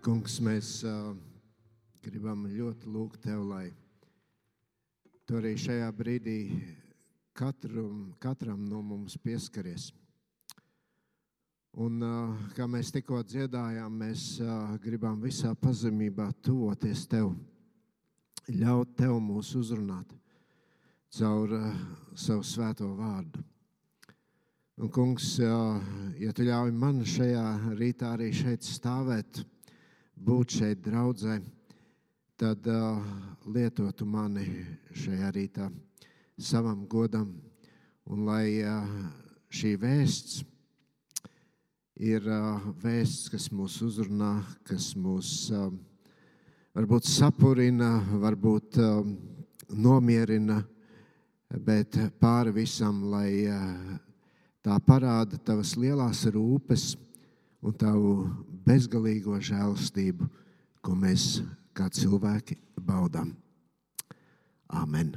Kungs, mēs uh, gribam ļoti lūgt Tev, lai Tu arī šajā brīdī katru, katram no mums pieskaries. Un, uh, kā mēs tikko dziedājām, mēs uh, gribam visā pazemībā tuvoties Tev, ļaut Tev mūs uzrunāt caur savu svēto vārdu. Un, kungs, ja tu ļauj man šajā rītā arī šeit stāvēt, būt šeit draudzē, tad uh, lietotu mani šajā rītā savam godam. Un lai uh, šī vēsts ir uh, vēsts, kas mūs uzrunā, kas mūs uh, varbūt sapurina, varbūt uh, nomierina, bet pāri visam, lai uh, tā parāda tavas lielās rūpes un tavu bezgalīgo žēlastību, ko mēs kā cilvēki baudām. Amen.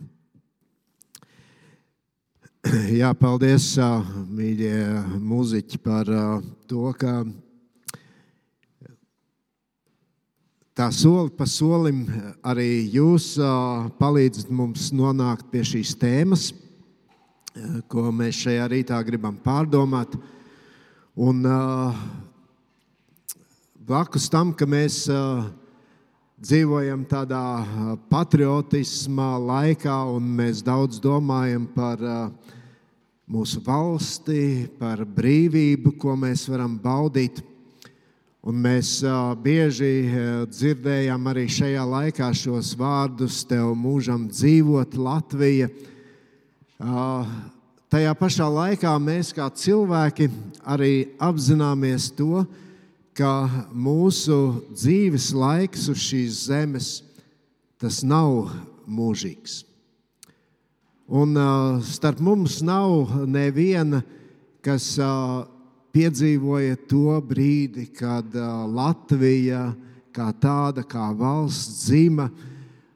Jā, paldies, mīļie mūziķi, par to, ka tā soli pa solim arī jūs palīdzat mums nonākt pie šīs tēmas, ko mēs šajā rītā gribam pārdomāt. Un blakus tam, ka mēs dzīvojam tādā patriotismā laikā, un mēs daudz domājam par mūsu valsti, par brīvību, ko mēs varam baudīt. Un mēs bieži dzirdējām arī šajā laikā šos vārdus: Tev mūžam dzīvot Latvija. Tajā pašā laikā mēs kā cilvēki arī apzināmies to, ka mūsu dzīves laiks uz šīs zemes tas nav mūžīgs. Un uh, starp mums nav neviena, kas uh, piedzīvoja to brīdi, kad uh, Latvija kā tāda, kā valsts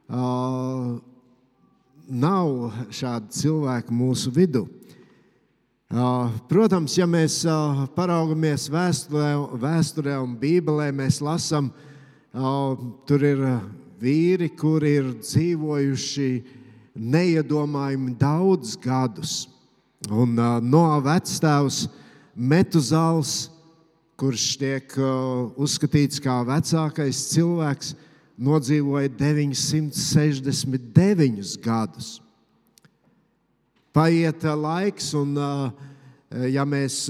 uh, nav šādi cilvēki mūsu vidū. Protams, ja mēs paraugamies vēsturē, vēsturē un Bībelē, mēs lasām, tur ir vīri, kuri ir dzīvojuši neiedomājami daudz gadus. Un no vecstāvs Metuzāls, kurš tiek uzskatīts kā vecākais cilvēks, nodzīvoja 969 gadus. Paiet laiks, un ja mēs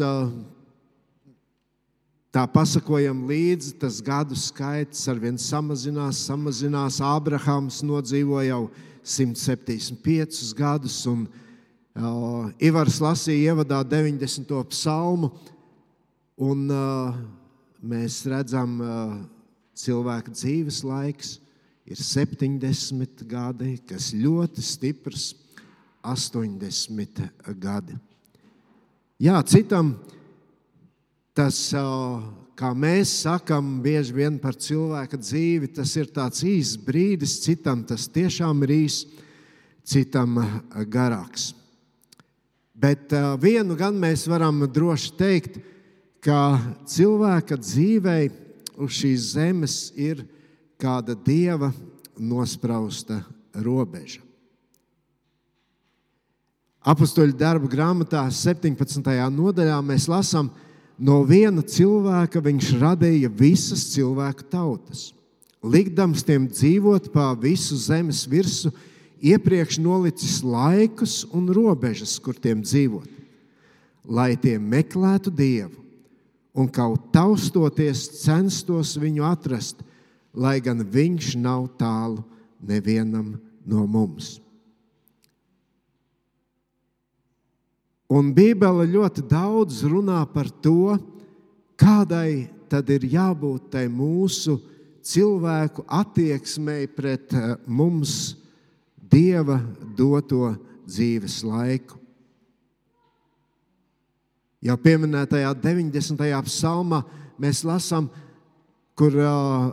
tā pasakojam līdzi, tas gadu skaits arvien samazinās, samazinās. Ābrahāms nodzīvoja jau 175 gadus, un Ivars lasīja ievadā 90. psalmu, un mēs redzam, cilvēka dzīves laiks ir 70 gadi, kas ļoti stiprs, 80 gadi. Jā, citam tas, kā mēs sakām, bieži vien par cilvēka dzīvi, tas ir tāds īsts brīdis, citam tas tiešām ir īsts, citam garāks. Bet vienu gan mēs varam droši teikt, ka cilvēka dzīvei uz šīs zemes ir kāda dieva nosprausta robeža. Apostoliņu darbu grāmatā, 17. nodaļā, mēs lasām, no viena cilvēka viņš radīja visas cilvēku tautas, likdams tiem dzīvot pa visu zemes virsmu, iepriekš nolicis laikus un robežas, kur tiem dzīvot, lai tie meklētu dievu un kaut taustoties censtos viņu atrast, lai gan viņš nav tālu nevienam no mums. Un Bībele ļoti daudz runā par to, kādai tad ir jābūt tai mūsu cilvēku attieksmei pret eh, mums Dieva doto dzīves laiku. Jau pieminētajā 90. psalmā mēs lasām, kur uh,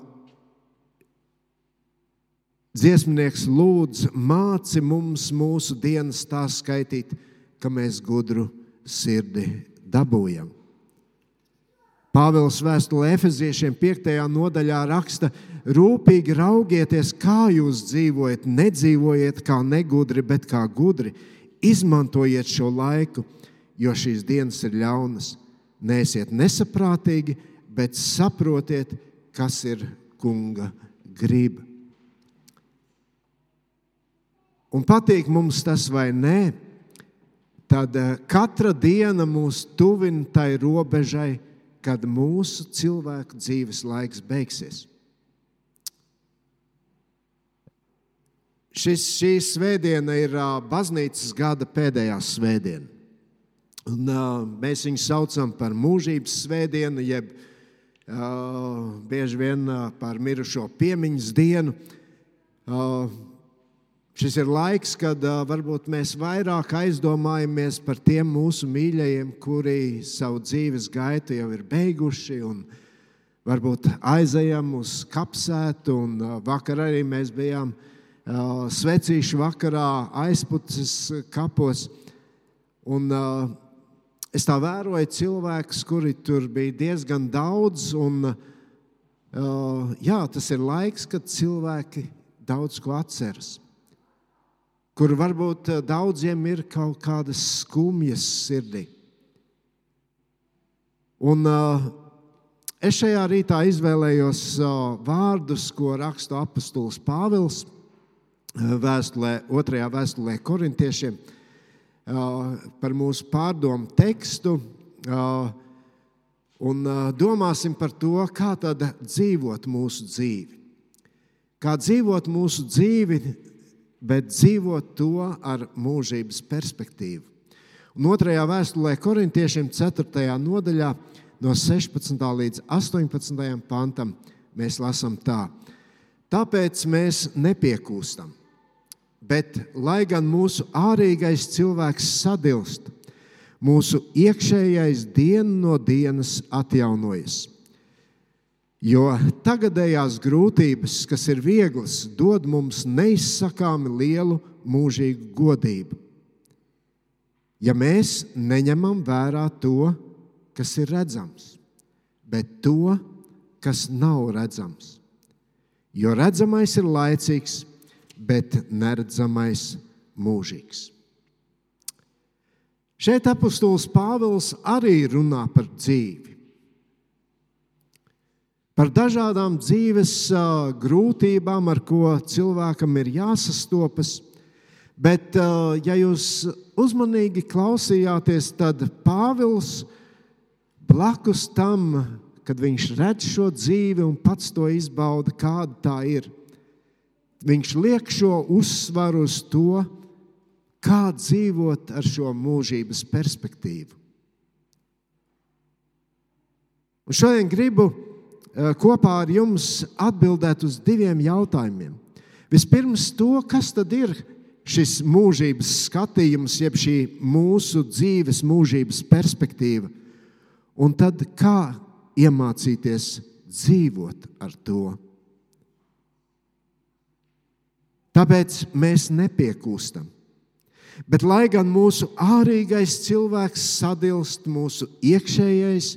dziesmnieks lūdz, māci mums mūsu dienas tā skaitīt, ka mēs gudru sirdi dabūjam. Pāvils vēstulē Efeziešiem 5. nodaļā raksta, rūpīgi raugieties, kā jūs dzīvojat. Nedzīvojiet kā negudri, bet kā gudri. Izmantojiet šo laiku, jo šīs dienas ir ļaunas. Nēsiet nesaprātīgi, bet saprotiet, kas ir kunga griba. Un patīk mums tas vai nē, tad eh, katra diena mūs tuvina tai robežai, kad mūsu cilvēku dzīves laiks beigsies. Šis, šī svētdiena ir baznīcas gada pēdējā svētdiena. Un, uh, mēs viņu saucam par mūžības svētdienu, jeb uh, bieži vien uh, par mirušo piemiņas dienu. Uh, Šis ir laiks, kad uh, varbūt mēs vairāk aizdomājamies par tiem mūsu mīļajiem, kuri savu dzīves gaitu jau ir beiguši. Varbūt aizejam uz kapsētu, un uh, vakar arī mēs bijām uh, svecīšu vakarā aizputes kapos. Un, uh, es tā vēroju cilvēkus, kuri tur bija diezgan daudz. Un, uh, jā, tas ir laiks, kad cilvēki daudz ko atceras kur varbūt eh, daudziem ir kaut kādas skumjas sirdī. Un, uh, es šajā rītā izvēlējos uh, vārdus, ko raksta apustulis Pāvils vēstulē, otrajā vēstulē korintiešiem uh, par mūsu pārdomu tekstu. Un domāsim par to, kā tad dzīvot mūsu dzīvi. Kā dzīvot mūsu dzīvi bet dzīvot to ar mūžības perspektīvu. Un otrajā vēstulē korintiešiem 4. nodaļā no 16. līdz 18. pantam mēs lasām tā. Tāpēc mēs nepiekūstam, bet lai gan mūsu ārīgais cilvēks sadilst, mūsu iekšējais dienu no dienas atjaunojas Jo tagadējās grūtības, kas ir vieglas, dod mums neizsakāmi lielu mūžīgu godību. Ja mēs neņemam vērā to, kas ir redzams, bet to, kas nav redzams. Jo redzamais ir laicīgs, bet neredzamais mūžīgs. Šeit apustulis Pāvils arī runā par dzīvi par dažādām dzīves grūtībām, ar ko cilvēkam ir jāsastopas. Bet, ja jūs uzmanīgi klausījāties, tad Pāvils blakus tam, kad viņš redz šo dzīvi un pats to izbauda, kāda tā ir, viņš liek šo uzsvaru uz to, kā dzīvot ar šo mūžības perspektīvu. Un šodien gribu kopā ar jums atbildēt uz diviem jautājumiem. Vispirms, to, kas tad ir šis mūžības skatījums, jeb šī mūsu dzīves mūžības perspektīva, un tad kā iemācīties dzīvot ar to. Tāpēc mēs nepiekūstam. Bet, lai gan mūsu ārīgais cilvēks sadilst, mūsu iekšējais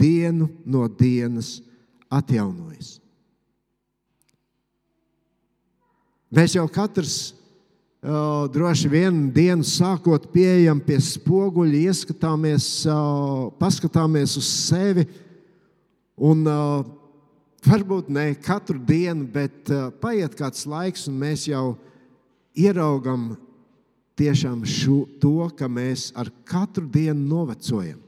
dienu no dienas atjaunojas. Mēs jau katrs uh, droši vien dienu sākot pieejam pie spoguļa, ieskatāmies, uh, paskatāmies uz sevi. Un, uh, varbūt ne katru dienu, bet uh, paiet kāds laiks, un mēs jau ieraugam tiešām šo, to, ka mēs ar katru dienu novecojam.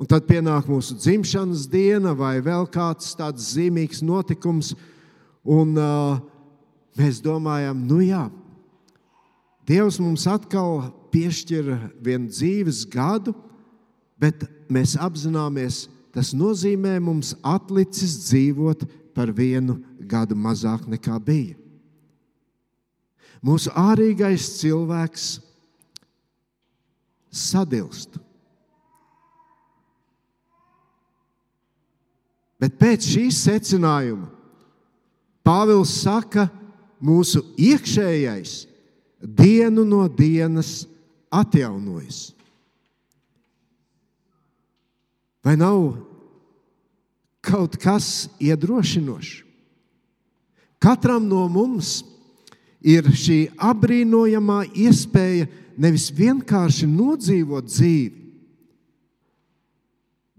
Un tad pienāk mūsu dzimšanas diena vai vēl kāds tāds zīmīgs notikums, un uh, mēs domājam, nu jā, Dievs mums atkal piešķir vienu dzīves gadu, bet mēs apzināmies, tas nozīmē mums atlicis dzīvot par vienu gadu mazāk nekā bija. Mūsu ārīgais cilvēks sadilst. Bet pēc šīs secinājuma Pāvils saka, mūsu iekšējais dienu no dienas atjaunojas. Vai nav kaut kas iedrošinošs? Katram no mums ir šī apbrīnojamā iespēja nevis vienkārši nodzīvot dzīvi,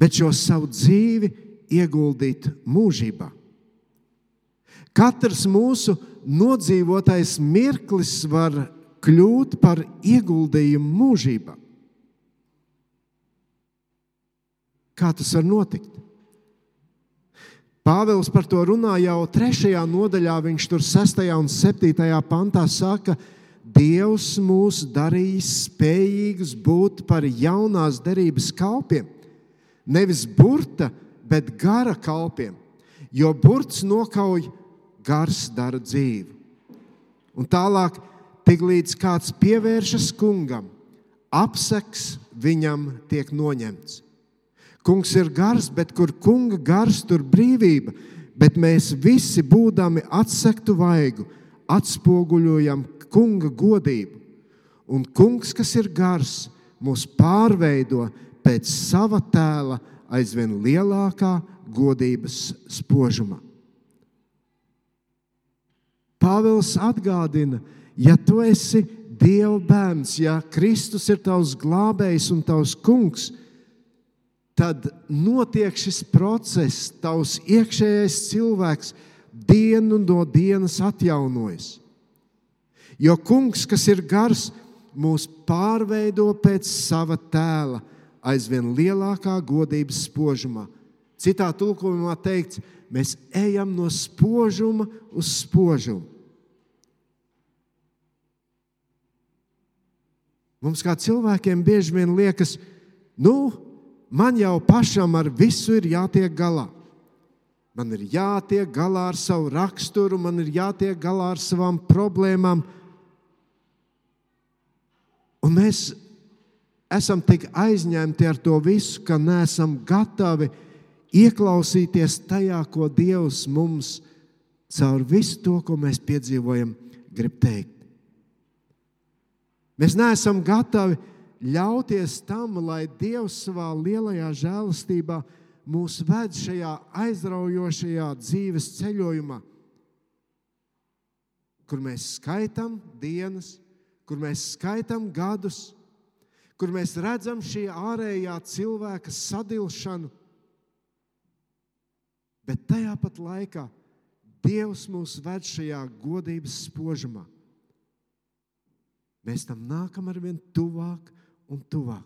bet šo savu dzīvi ieguldīt mūžībā. Katrs mūsu nodzīvotais mirklis var kļūt par ieguldījumu mūžībā. Kā tas var notikt? Pāvils par to runā jau trešajā nodaļā, viņš tur 6. un 7. pantā saka, Dievs mūs darīs spējīgus būt par jaunās derības kalpiem. Nevis burta, bet gara kalpiem, jo burts nokauj, gars dara dzīvi. Un tālāk, tik līdz kāds pievēršas kungam, apseks viņam tiek noņemts. Kungs ir gars, bet kur kunga gars, tur brīvība. Bet mēs visi, būdami atsektu vaigu, atspoguļojam kunga godību. Un kungs, kas ir gars, mūs pārveido pēc sava tēla aizvien lielākā godības spožuma. Pāvils atgādina, ja tu esi Dieva bērns, ja Kristus ir tavs glābējs un tavs kungs, tad notiek šis process, tavs iekšējais cilvēks dienu no dienas atjaunojas. Jo kungs, kas ir gars, mūs pārveido pēc sava tēla, aizvien lielākā godības spožumā. Citā tulkojumā teikts, mēs ejam no spožuma uz spožumu. Mums kā cilvēkiem bieži vien liekas, nu, man jau pašam ar visu ir jātiek galā. Man ir jātiek galā ar savu raksturu, man ir jātiek galā ar savām problēmām. Un mēs esam tik aizņemti ar to visu, ka neesam gatavi ieklausīties tajā, ko Dievs mums caur visu to, ko mēs piedzīvojam, grib teikt. Mēs neesam gatavi ļauties tam, lai Dievs savā lielajā žēlastībā mūs ved šajā aizraujošajā dzīves ceļojumā, kur mēs skaitām dienas, kur mēs skaitām gadus, kur mēs redzam šī ārējā cilvēka sadilšanu. Bet tajā pat laikā Dievs mūs ved šajā godības spožumā. Mēs tam nākam ar vien tuvāk un tuvāk.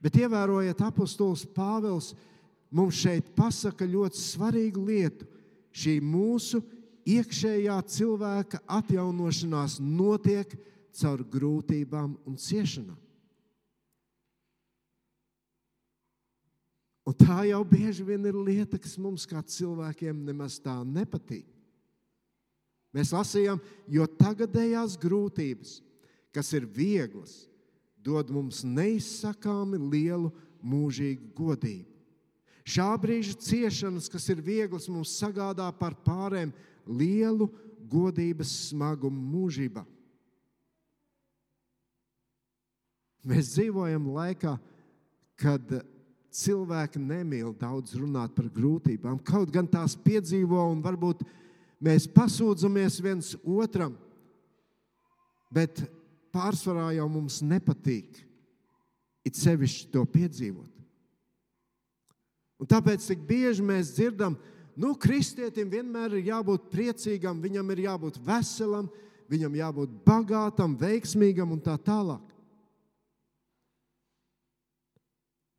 Bet ievērojiet, apustulis Pāvils mums šeit pasaka ļoti svarīgu lietu. Šī mūsu iekšējā cilvēka atjaunošanās notiek caur grūtībām un ciešanām. Un tā jau bieži vien ir lieta, kas mums kā cilvēkiem nemaz tā nepatīk. Mēs lasījām, jo tagadējās grūtības kas ir vieglas, dod mums neizsakāmi lielu mūžīgu godību. Šā brīža ciešanas, kas ir vieglas, mums sagādā par pārēm lielu godības smagumu mūžībā. Mēs dzīvojam laikā, kad cilvēki nemīl daudz runāt par grūtībām. Kaut gan tās piedzīvo, un varbūt mēs pasūdzamies viens otram, bet pārsvarā jau mums nepatīk it sevišķi to piedzīvot. Un tāpēc tik bieži mēs dzirdam, nu, kristietim vienmēr ir jābūt priecīgam, viņam ir jābūt veselam, viņam jābūt bagātam, veiksmīgam un tā tālāk.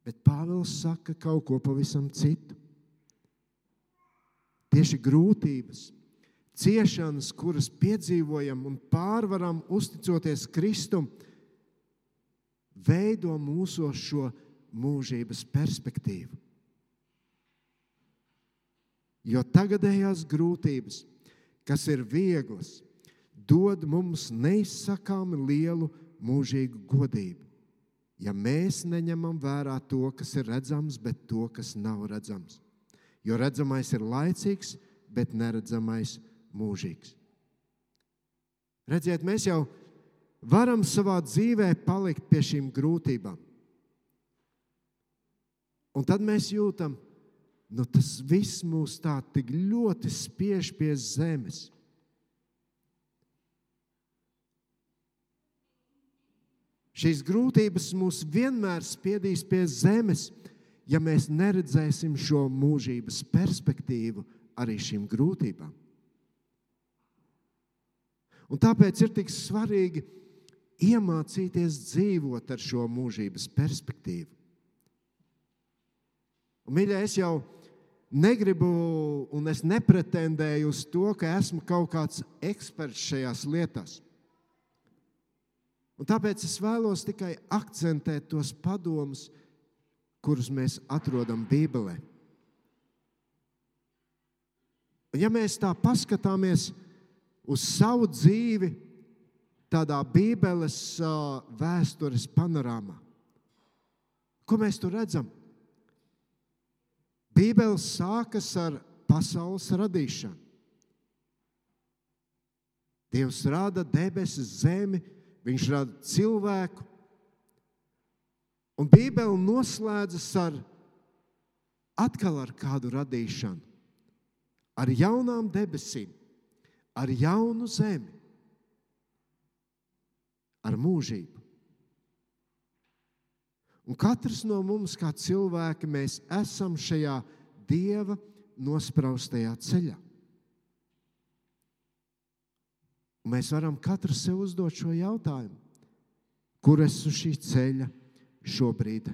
Bet Pāvils saka kaut ko pavisam citu. Tieši grūtības, ciešanas, kuras piedzīvojam un pārvaram, uzticoties Kristum, veido mūsu šo mūžības perspektīvu. Jo tagadējās grūtības, kas ir vieglas, dod mums neizsakāmi lielu mūžīgu godību. Ja mēs neņemam vērā to, kas ir redzams, bet to, kas nav redzams. Jo redzamais ir laicīgs, bet neredzamais mūžīgs. Redziet, mēs jau varam savā dzīvē palikt pie šīm grūtībām. Un tad mēs jūtam, nu, tas viss mūs tā ļoti spiež pie zemes. Šīs grūtības mūs vienmēr spiedīs pie zemes, ja mēs neredzēsim šo mūžības perspektīvu arī šīm grūtībām. Un tāpēc ir tik svarīgi iemācīties dzīvot ar šo mūžības perspektīvu. Un, mīļā, es jau negribu, un es nepretendēju uz to, ka esmu kaut kāds eksperts šajās lietās. Un tāpēc es vēlos tikai akcentēt tos padomus, kurus mēs atrodam Bībelē. Ja mēs tā paskatāmies uz savu dzīvi, tādā Bībeles vēstures panorāmā, ko mēs tur redzam? Bībele sākas ar pasaules radīšanu. Dievs rada debesis, zemi, Viņš rada cilvēku. Un Bībele noslēdzas ar atkal ar kādu radīšanu, ar jaunām debesīm, ar jaunu zemi, ar mūžību. Un katrs no mums, kā cilvēki, mēs esam šajā dieva nospraustajā ceļā. Un mēs varam katrs sev uzdot šo jautājumu, kur es uz šī ceļa šobrīd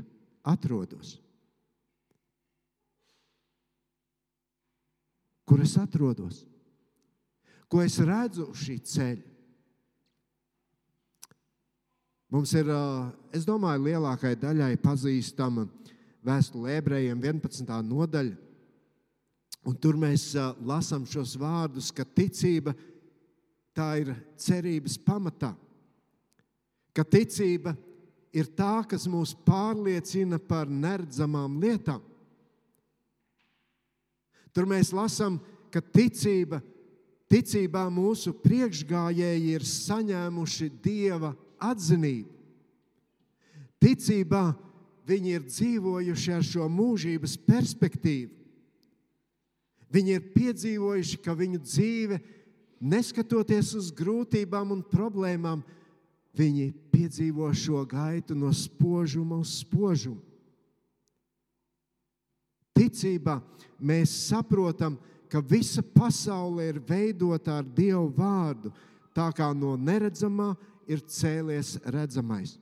atrodos. Kur es atrodos? Ko es redzu uz šī ceļa? Mums ir, es domāju, lielākai daļai pazīstama vēstule ebrejiem 11. nodaļa. Un tur mēs lasām šos vārdus, ka ticība ir tā ir cerības pamatā. Ka ticība ir tā, kas mūs pārliecina par neredzamām lietām. Tur mēs lasām, ka ticība, ticībā mūsu priekšgājēji ir saņēmuši dieva atzinību. Ticībā viņi ir dzīvojuši ar šo mūžības perspektīvu. Viņi ir piedzīvojuši, ka viņu dzīve ir neskatoties uz grūtībām un problēmām, viņi piedzīvo šo gaitu no spožuma uz spožumu. Ticībā mēs saprotam, ka visa pasaule ir veidota ar Dievu vārdu, tā kā no neredzamā ir cēlies redzamais.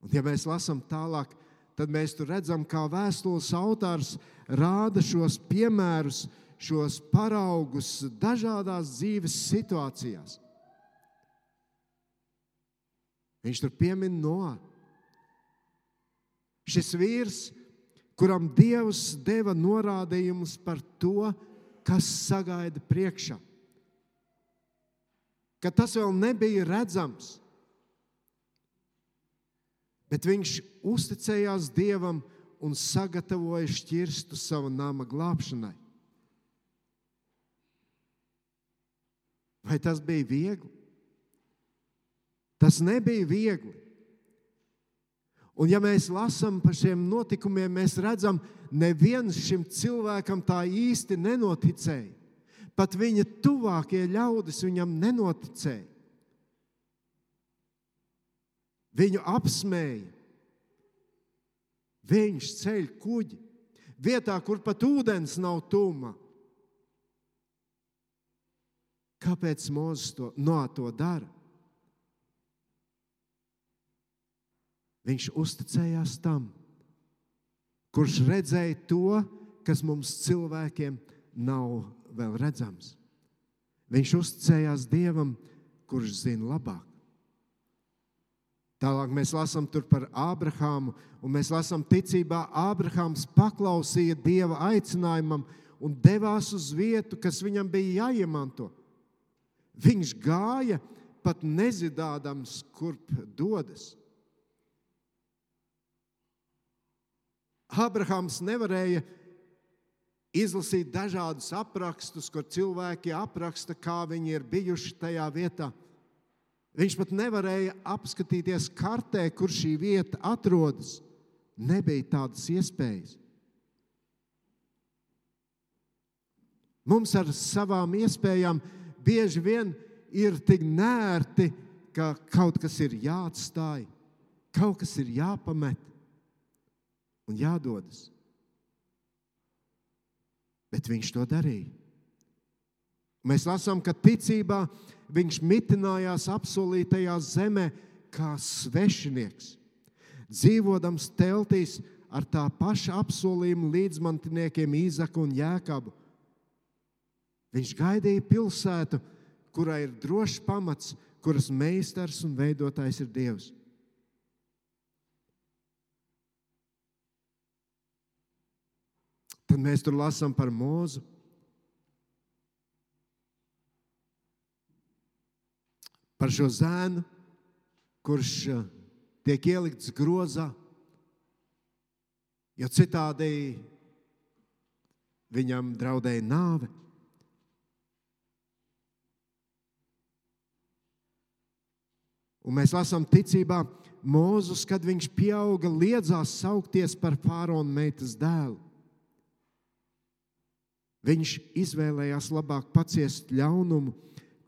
Un, ja mēs lasām tālāk, tad mēs tur redzam, kā vēstules autors rāda šos piemērus, šos paraugus dažādās dzīves situācijās. Viņš tur piemin no. Šis vīrs, kuram Dievs deva norādījumus par to, kas sagaida priekšā. Ka tas vēl nebija redzams, bet viņš uzticējās Dievam un sagatavoja šķirstu savu nama glābšanai. Vai tas bija viegli? Tas nebija viegli. Un, ja mēs lasām par šiem notikumiem, mēs redzam, ka neviens šim cilvēkam tā īsti nenoticēja. Pat viņa tuvākie ļaudis viņam nenoticēja. Viņu apsmēja. Viņš ceļ kuģi vietā, kur pat ūdens nav tuma. Kāpēc Mozus to, no to dara? Viņš uzticējās tam, kurš redzēja to, kas mums cilvēkiem nav vēl redzams. Viņš uzticējās Dievam, kurš zina labāk. Tālāk mēs lasām par Ābrahāmu, un mēs lasām, ticībā Ābrahāms paklausīja Dieva aicinājumam un devās uz vietu, kas viņam bija jāiemanto. Viņš gāja pat nezinādams, kurp dodas. Abrahams nevarēja izlasīt dažādus aprakstus, kur cilvēki apraksta, kā viņi ir bijuši tajā vietā. Viņš pat nevarēja apskatīties kartē, kur šī vieta atrodas. Nebija tādas iespējas. Mums ar savām iespējām bieži vien ir tik nērti, ka kaut kas ir jāatstāj, kaut kas ir jāpamet un jādodas. Bet viņš to darīja. Mēs lasām, ka ticībā viņš mitinājās apsolītajā zemē kā svešinieks, dzīvodams teltīs ar tā paša apsolījuma līdzmantiniekiem Īzaku un Jēkabu. Viņš gaidīja pilsētu, kurai ir drošs pamats, kuras meistars un veidotājs ir Dievs. Tad mēs tur lasām par mūzu. Par šo zēnu, kurš uh, tiek ielikts grozā, jo citādi viņam draudēja nāve. Un mēs lasām ticībā, Mūzus, kad viņš pieauga, liedzās saukties par faraona meitas dēlu. Viņš izvēlējās labāk paciest ļaunumu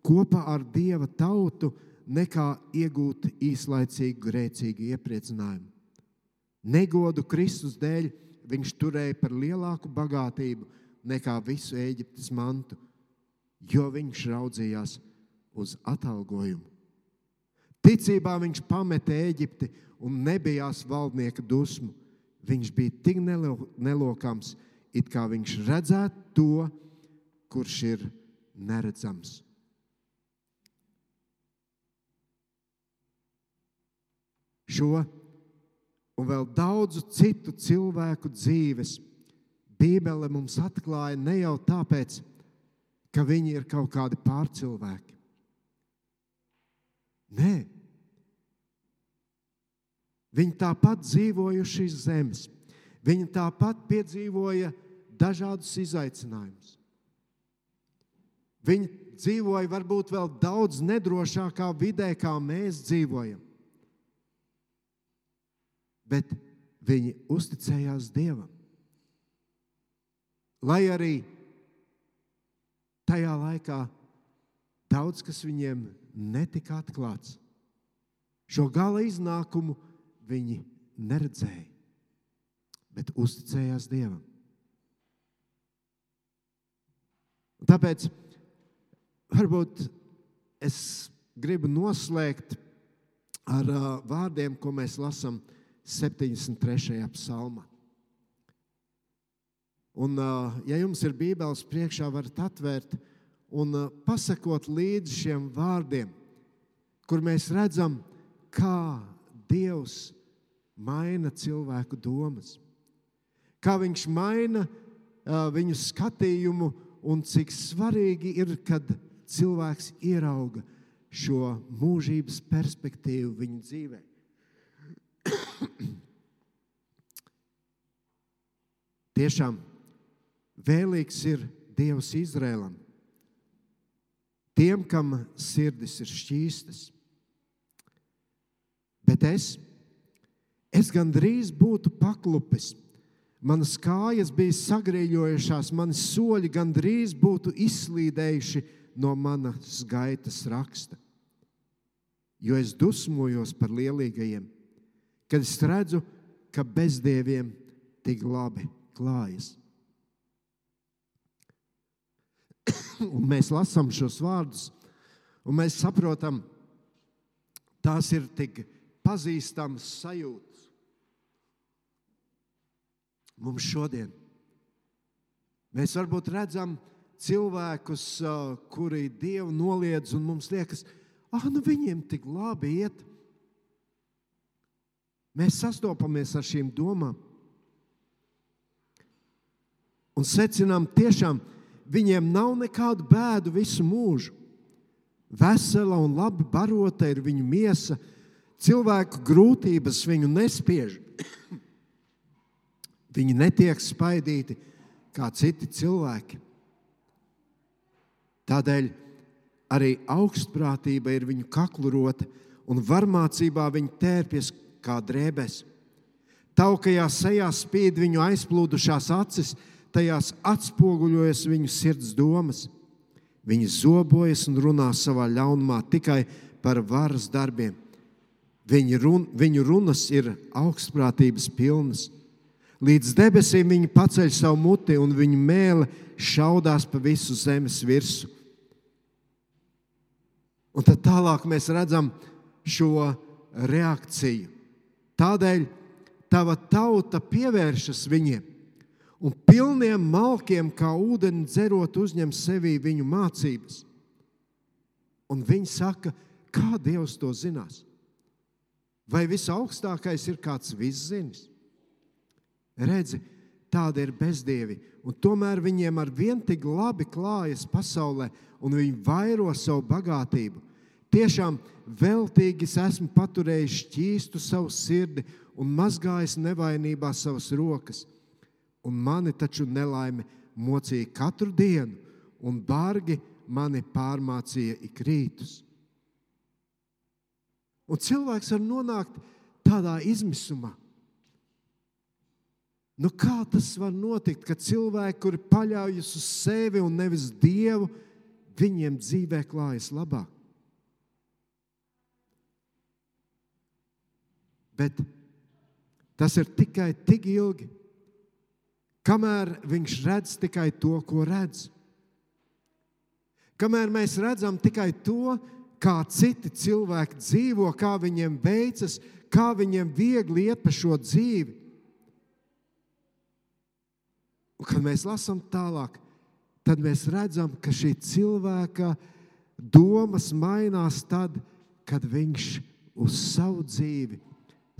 kopā ar dieva tautu, nekā iegūt īslaicīgu grēcīgu iepriecinājumu. Negodu Kristus dēļ viņš turēja par lielāku bagātību nekā visu Eģiptes mantu, jo viņš raudzījās uz atalgojumu. Ticībā viņš pameta Eģipti un nebijās valdnieka dusmu. Viņš bija tik nelokams, it kā viņš redzētu to, kurš ir neredzams. Šo un vēl daudzu citu cilvēku dzīves Bībele mums atklāja ne jau tāpēc, ka viņi ir kaut kādi pārcilvēki. Nē, viņi tāpat dzīvoja šīs zemes. Viņi tāpat piedzīvoja dažādus izaicinājumus. Viņi dzīvoja varbūt vēl daudz nedrošākā vidē, kā mēs dzīvojam. Bet viņi uzticējās Dievam. Lai arī tajā laikā daudz kas viņiem netika atklāts, šo gala iznākumu viņi neredzēja bet uzticējās Dievam. Tāpēc varbūt es gribu noslēgt ar uh, vārdiem, ko mēs lasām 73. psalmā. Un, uh, ja jums ir Bībeles priekšā, varat atvērt un uh, pasakot līdzi šiem vārdiem, kur mēs redzam, kā Dievs maina cilvēku domas kā viņš maina uh, viņu skatījumu un cik svarīgi ir, kad cilvēks ierauga šo mūžības perspektīvu viņa dzīvē. Tiešām vēlīgs ir Dievs Izrēlam, tiem, kam sirdis ir šķīstas. Bet es, es gandrīz būtu paklupis Manas kājas bija sagrieļojušās, mani soļi gandrīz būtu izslīdējuši no manas gaitas raksta. Jo es dusmojos par lielīgajiem, kad es redzu, ka bezdieviem tik labi klājas. Un mēs lasām šos vārdus, un mēs saprotam, tās ir tik pazīstamas sajūtas mums šodien. Mēs varbūt redzam cilvēkus, kuri Dievu noliedz, un mums liekas, ah, nu viņiem tik labi iet. Mēs sastopamies ar šīm domām un secinām, tiešām viņiem nav nekādu bēdu visu mūžu. Vesela un labi barota ir viņu miesa, cilvēku grūtības viņu nespiež. Viņi netiek spaidīti kā citi cilvēki. Tādēļ Arī augstprātība ir viņu kaklu rota, un varmācībā viņi tērpjas kā drēbēs. Taukajā sejā spīd viņu aizplūdušās acis, tajās atspoguļojas viņu sirds domas. Viņi zobojas un runā savā ļaunumā tikai par varas darbiem. Viņu, run, viņu runas ir augstprātības pilnas. Līdz debesīm viņi paceļ savu muti un viņu mēlē šaudās pa visu zemes virsmu. Un tad tālāk mēs redzam šo reakciju. Tādēļ tava tauta pievēršas viņiem, un pilniem malkiem, kā ūdeni dzerot, uzņem sevī viņu mācības. Un viņi saka, kā Dievs to zinās? Vai visaugstākais ir kāds viszinis? Redzi, tāda ir bezdievi, un tomēr viņiem ar vien tik labi klājas pasaulē, un viņi vairo savu bagātību. Tiešām veltīgi es esmu paturējis šķīstu savu sirdi un mazgājis nevainībā savas rokas. Un mani taču nelaime mocīja katru dienu, un bargi mani pārmācīja ik rītus. Un cilvēks var nonākt tādā izmisumā. Nu, kā tas var notikt, ka cilvēki, kuri paļaujas uz sevi un nevis dievu, viņiem dzīvē klājas labāk? Bet tas ir tikai tik ilgi, kamēr viņš redz tikai to, ko redz. Kamēr mēs redzam tikai to, kā citi cilvēki dzīvo, kā viņiem veicas, kā viņiem viegli iet pa šo dzīvi. Un, kad mēs lasām tālāk, tad mēs redzam, ka šī cilvēka domas mainās tad, kad viņš uz savu dzīvi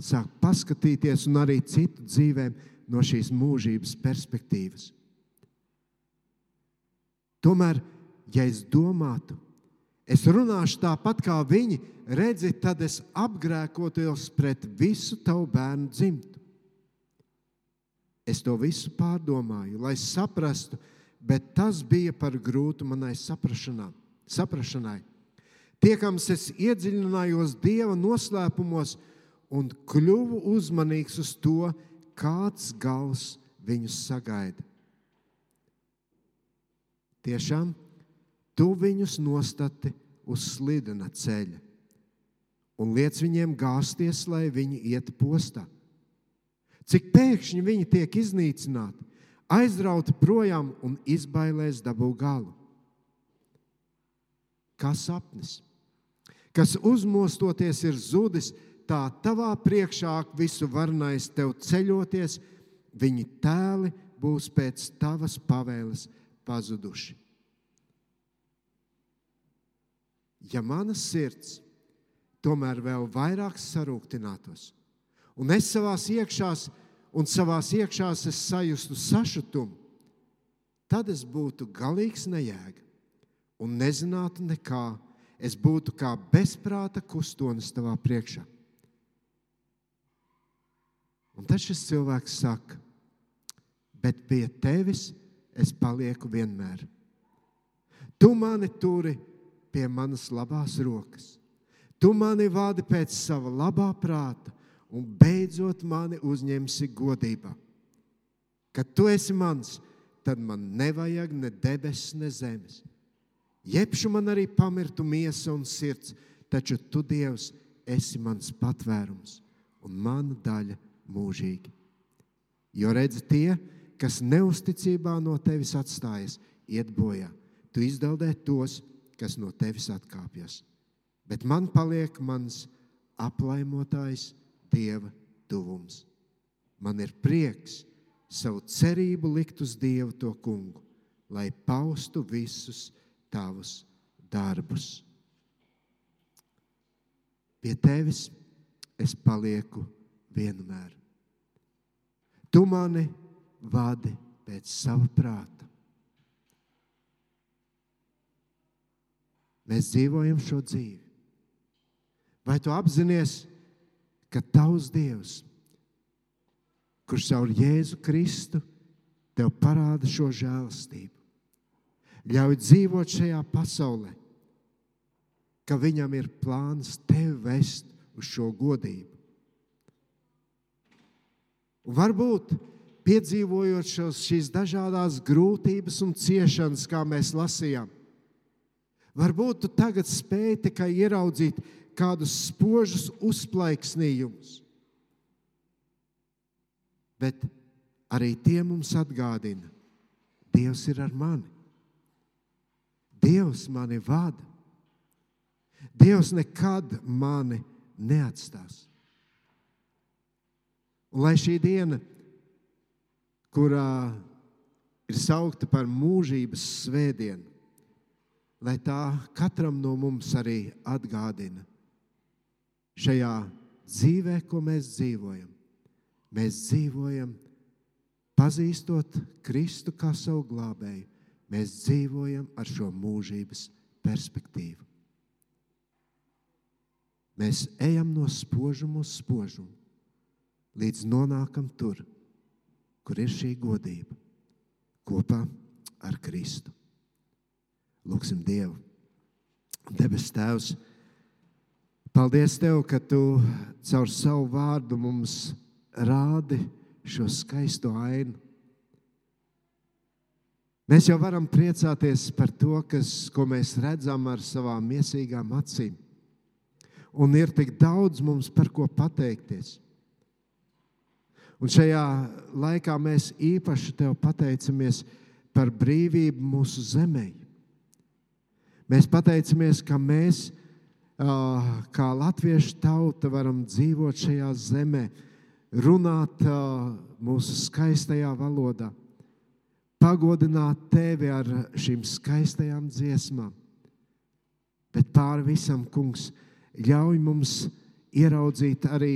sāk paskatīties un arī citu dzīvēm no šīs mūžības perspektīvas. Tomēr, ja es domātu, es runāšu tāpat kā viņi, redzi, tad es apgrēkotos pret visu tavu bērnu dzimtu. Es to visu pārdomāju, lai saprastu, bet tas bija par grūtu manai saprašanai. Tiekams, es iedziļinājos Dieva noslēpumos, un kļuvu uzmanīgs uz to, kāds gals viņus sagaida. Tiešām, tu viņus nostati uz slidena ceļa un liec viņiem gāzties, lai viņi iet postā. Cik pēkšņi viņi tiek iznīcināti, aizrauti projām un izbailēs dabū galu. Kā sapnis, kas uzmostoties ir zudis, tā tavā priekšā visu varnais tev ceļoties, viņi tēli būs pēc tavas pavēles pazuduši. Ja mana sirds tomēr vēl vairāk sarūktinātos, un es savās iekšās, un savās iekšās es sajustu sašutumu, tad es būtu galīgs nejēga un nezinātu nekā. Es būtu kā bezprāta kustonis tavā priekšā. Un tad šis cilvēks saka, bet pie tevis es palieku vienmēr. Tu mani turi pie manas labās rokas. Tu mani vadi pēc sava labā prāta un beidzot mani uzņemsi godībā. Kad tu esi mans, tad man nevajag ne debesis, ne zemes. Jebšu man arī pamirtu miesa un sirds, taču tu, Dievs, esi mans patvērums un mana daļa mūžīgi. Jo redzi, tie, kas neusticībā no tevis atstājas, iet bojā. Tu izdaldē tos, kas no tevis atkāpjas. Bet man paliek mans aplaimotājs Dieva tuvums. Man ir prieks savu cerību likt uz Dievu to kungu, lai paustu visus tavus darbus. Pie tevis es palieku vienmēr. Tu mani vadi pēc sava prāta. Mēs dzīvojam šo dzīvi. Vai tu apzinājies, ka tavs Dievs, kurš caur Jēzu Kristu tev parāda šo žēlastību, ļauj dzīvot šajā pasaulē, ka viņam ir plāns tevi vest uz šo godību. Un varbūt piedzīvojot šos, šīs dažādas grūtības un ciešanas, kā mēs lasījām, varbūt tu tagad spēj tikai ieraudzīt kādus spožus uzplaiksnījumus. Bet arī tie mums atgādina, Dievs ir ar mani. Dievs mani vada. Dievs nekad mani neatstās. Un lai šī diena, kurā ir saukta par mūžības svētdienu, lai tā katram no mums arī atgādina šajā dzīvē, ko mēs dzīvojam. Mēs dzīvojam, pazīstot Kristu kā savu glābēju, mēs dzīvojam ar šo mūžības perspektīvu. Mēs ejam no spožuma uz spožumu līdz nonākam tur, kur ir šī godība kopā ar Kristu. Lūksim Dievu. Debes Tēvs, paldies Tev, ka Tu caur savu vārdu mums rādi šo skaisto ainu. Mēs jau varam priecāties par to, kas, ko mēs redzam ar savām miesīgām acīm. Un ir tik daudz mums par ko pateikties. Un šajā laikā mēs īpaši te pateicamies par brīvību mūsu zemē. Mēs pateicamies, ka mēs, kā latviešu tauta, varam dzīvot šajā zemē, runāt mūsu skaistajā valodā, pagodināt tevi ar šīm skaistajām dziesmām. Bet pāri visam, kungs, ļauj mums ieraudzīt arī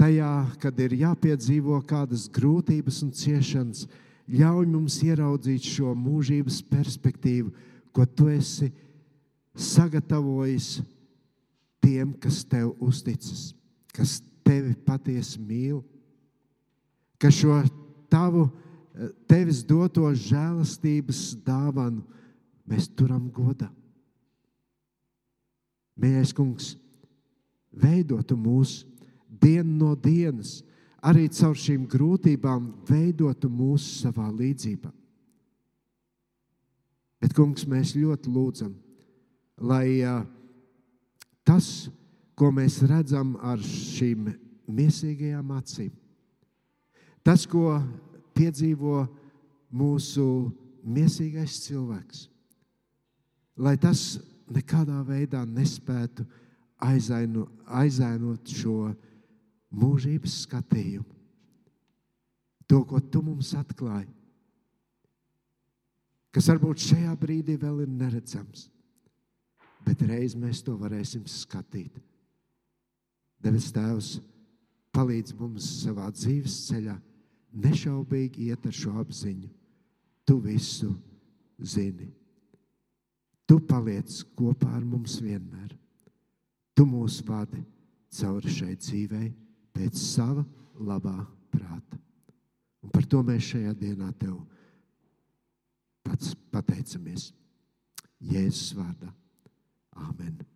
tajā, kad ir jāpiedzīvo kādas grūtības un ciešanas, ļauj mums ieraudzīt šo mūžības perspektīvu, ko tu esi sagatavojis tiem, kas tev uzticas, kas tevi patiesi mīl, ka šo tavu, tevis doto žēlastības dāvanu mēs turam godā. Mīļais kungs, veidotu mūsu dienu no dienas, arī caur šīm grūtībām, veidotu mūsu savā līdzībā. Bet, kungs, mēs ļoti lūdzam, lai tas, ko mēs redzam ar šīm mīsīgajām acīm, tas, ko piedzīvo mūsu mīsīgais cilvēks, lai tas nekādā veidā nespētu aizaino, aizainot šo mūžības skatījumu. To, ko tu mums atklāji, kas varbūt šajā brīdī vēl ir neredzams, bet reiz mēs to varēsim skatīt. Devis Tēvs, palīdz mums savā dzīves ceļā, nešaubīgi iet ar šo apziņu. Tu visu zini. Tu paliec kopā ar mums vienmēr. Tu mūs vadi cauri šai dzīvei pēc sava labā prāta. Un par to mēs šajā dienā tev pats pateicamies. Jēzus vārdā. Āmen!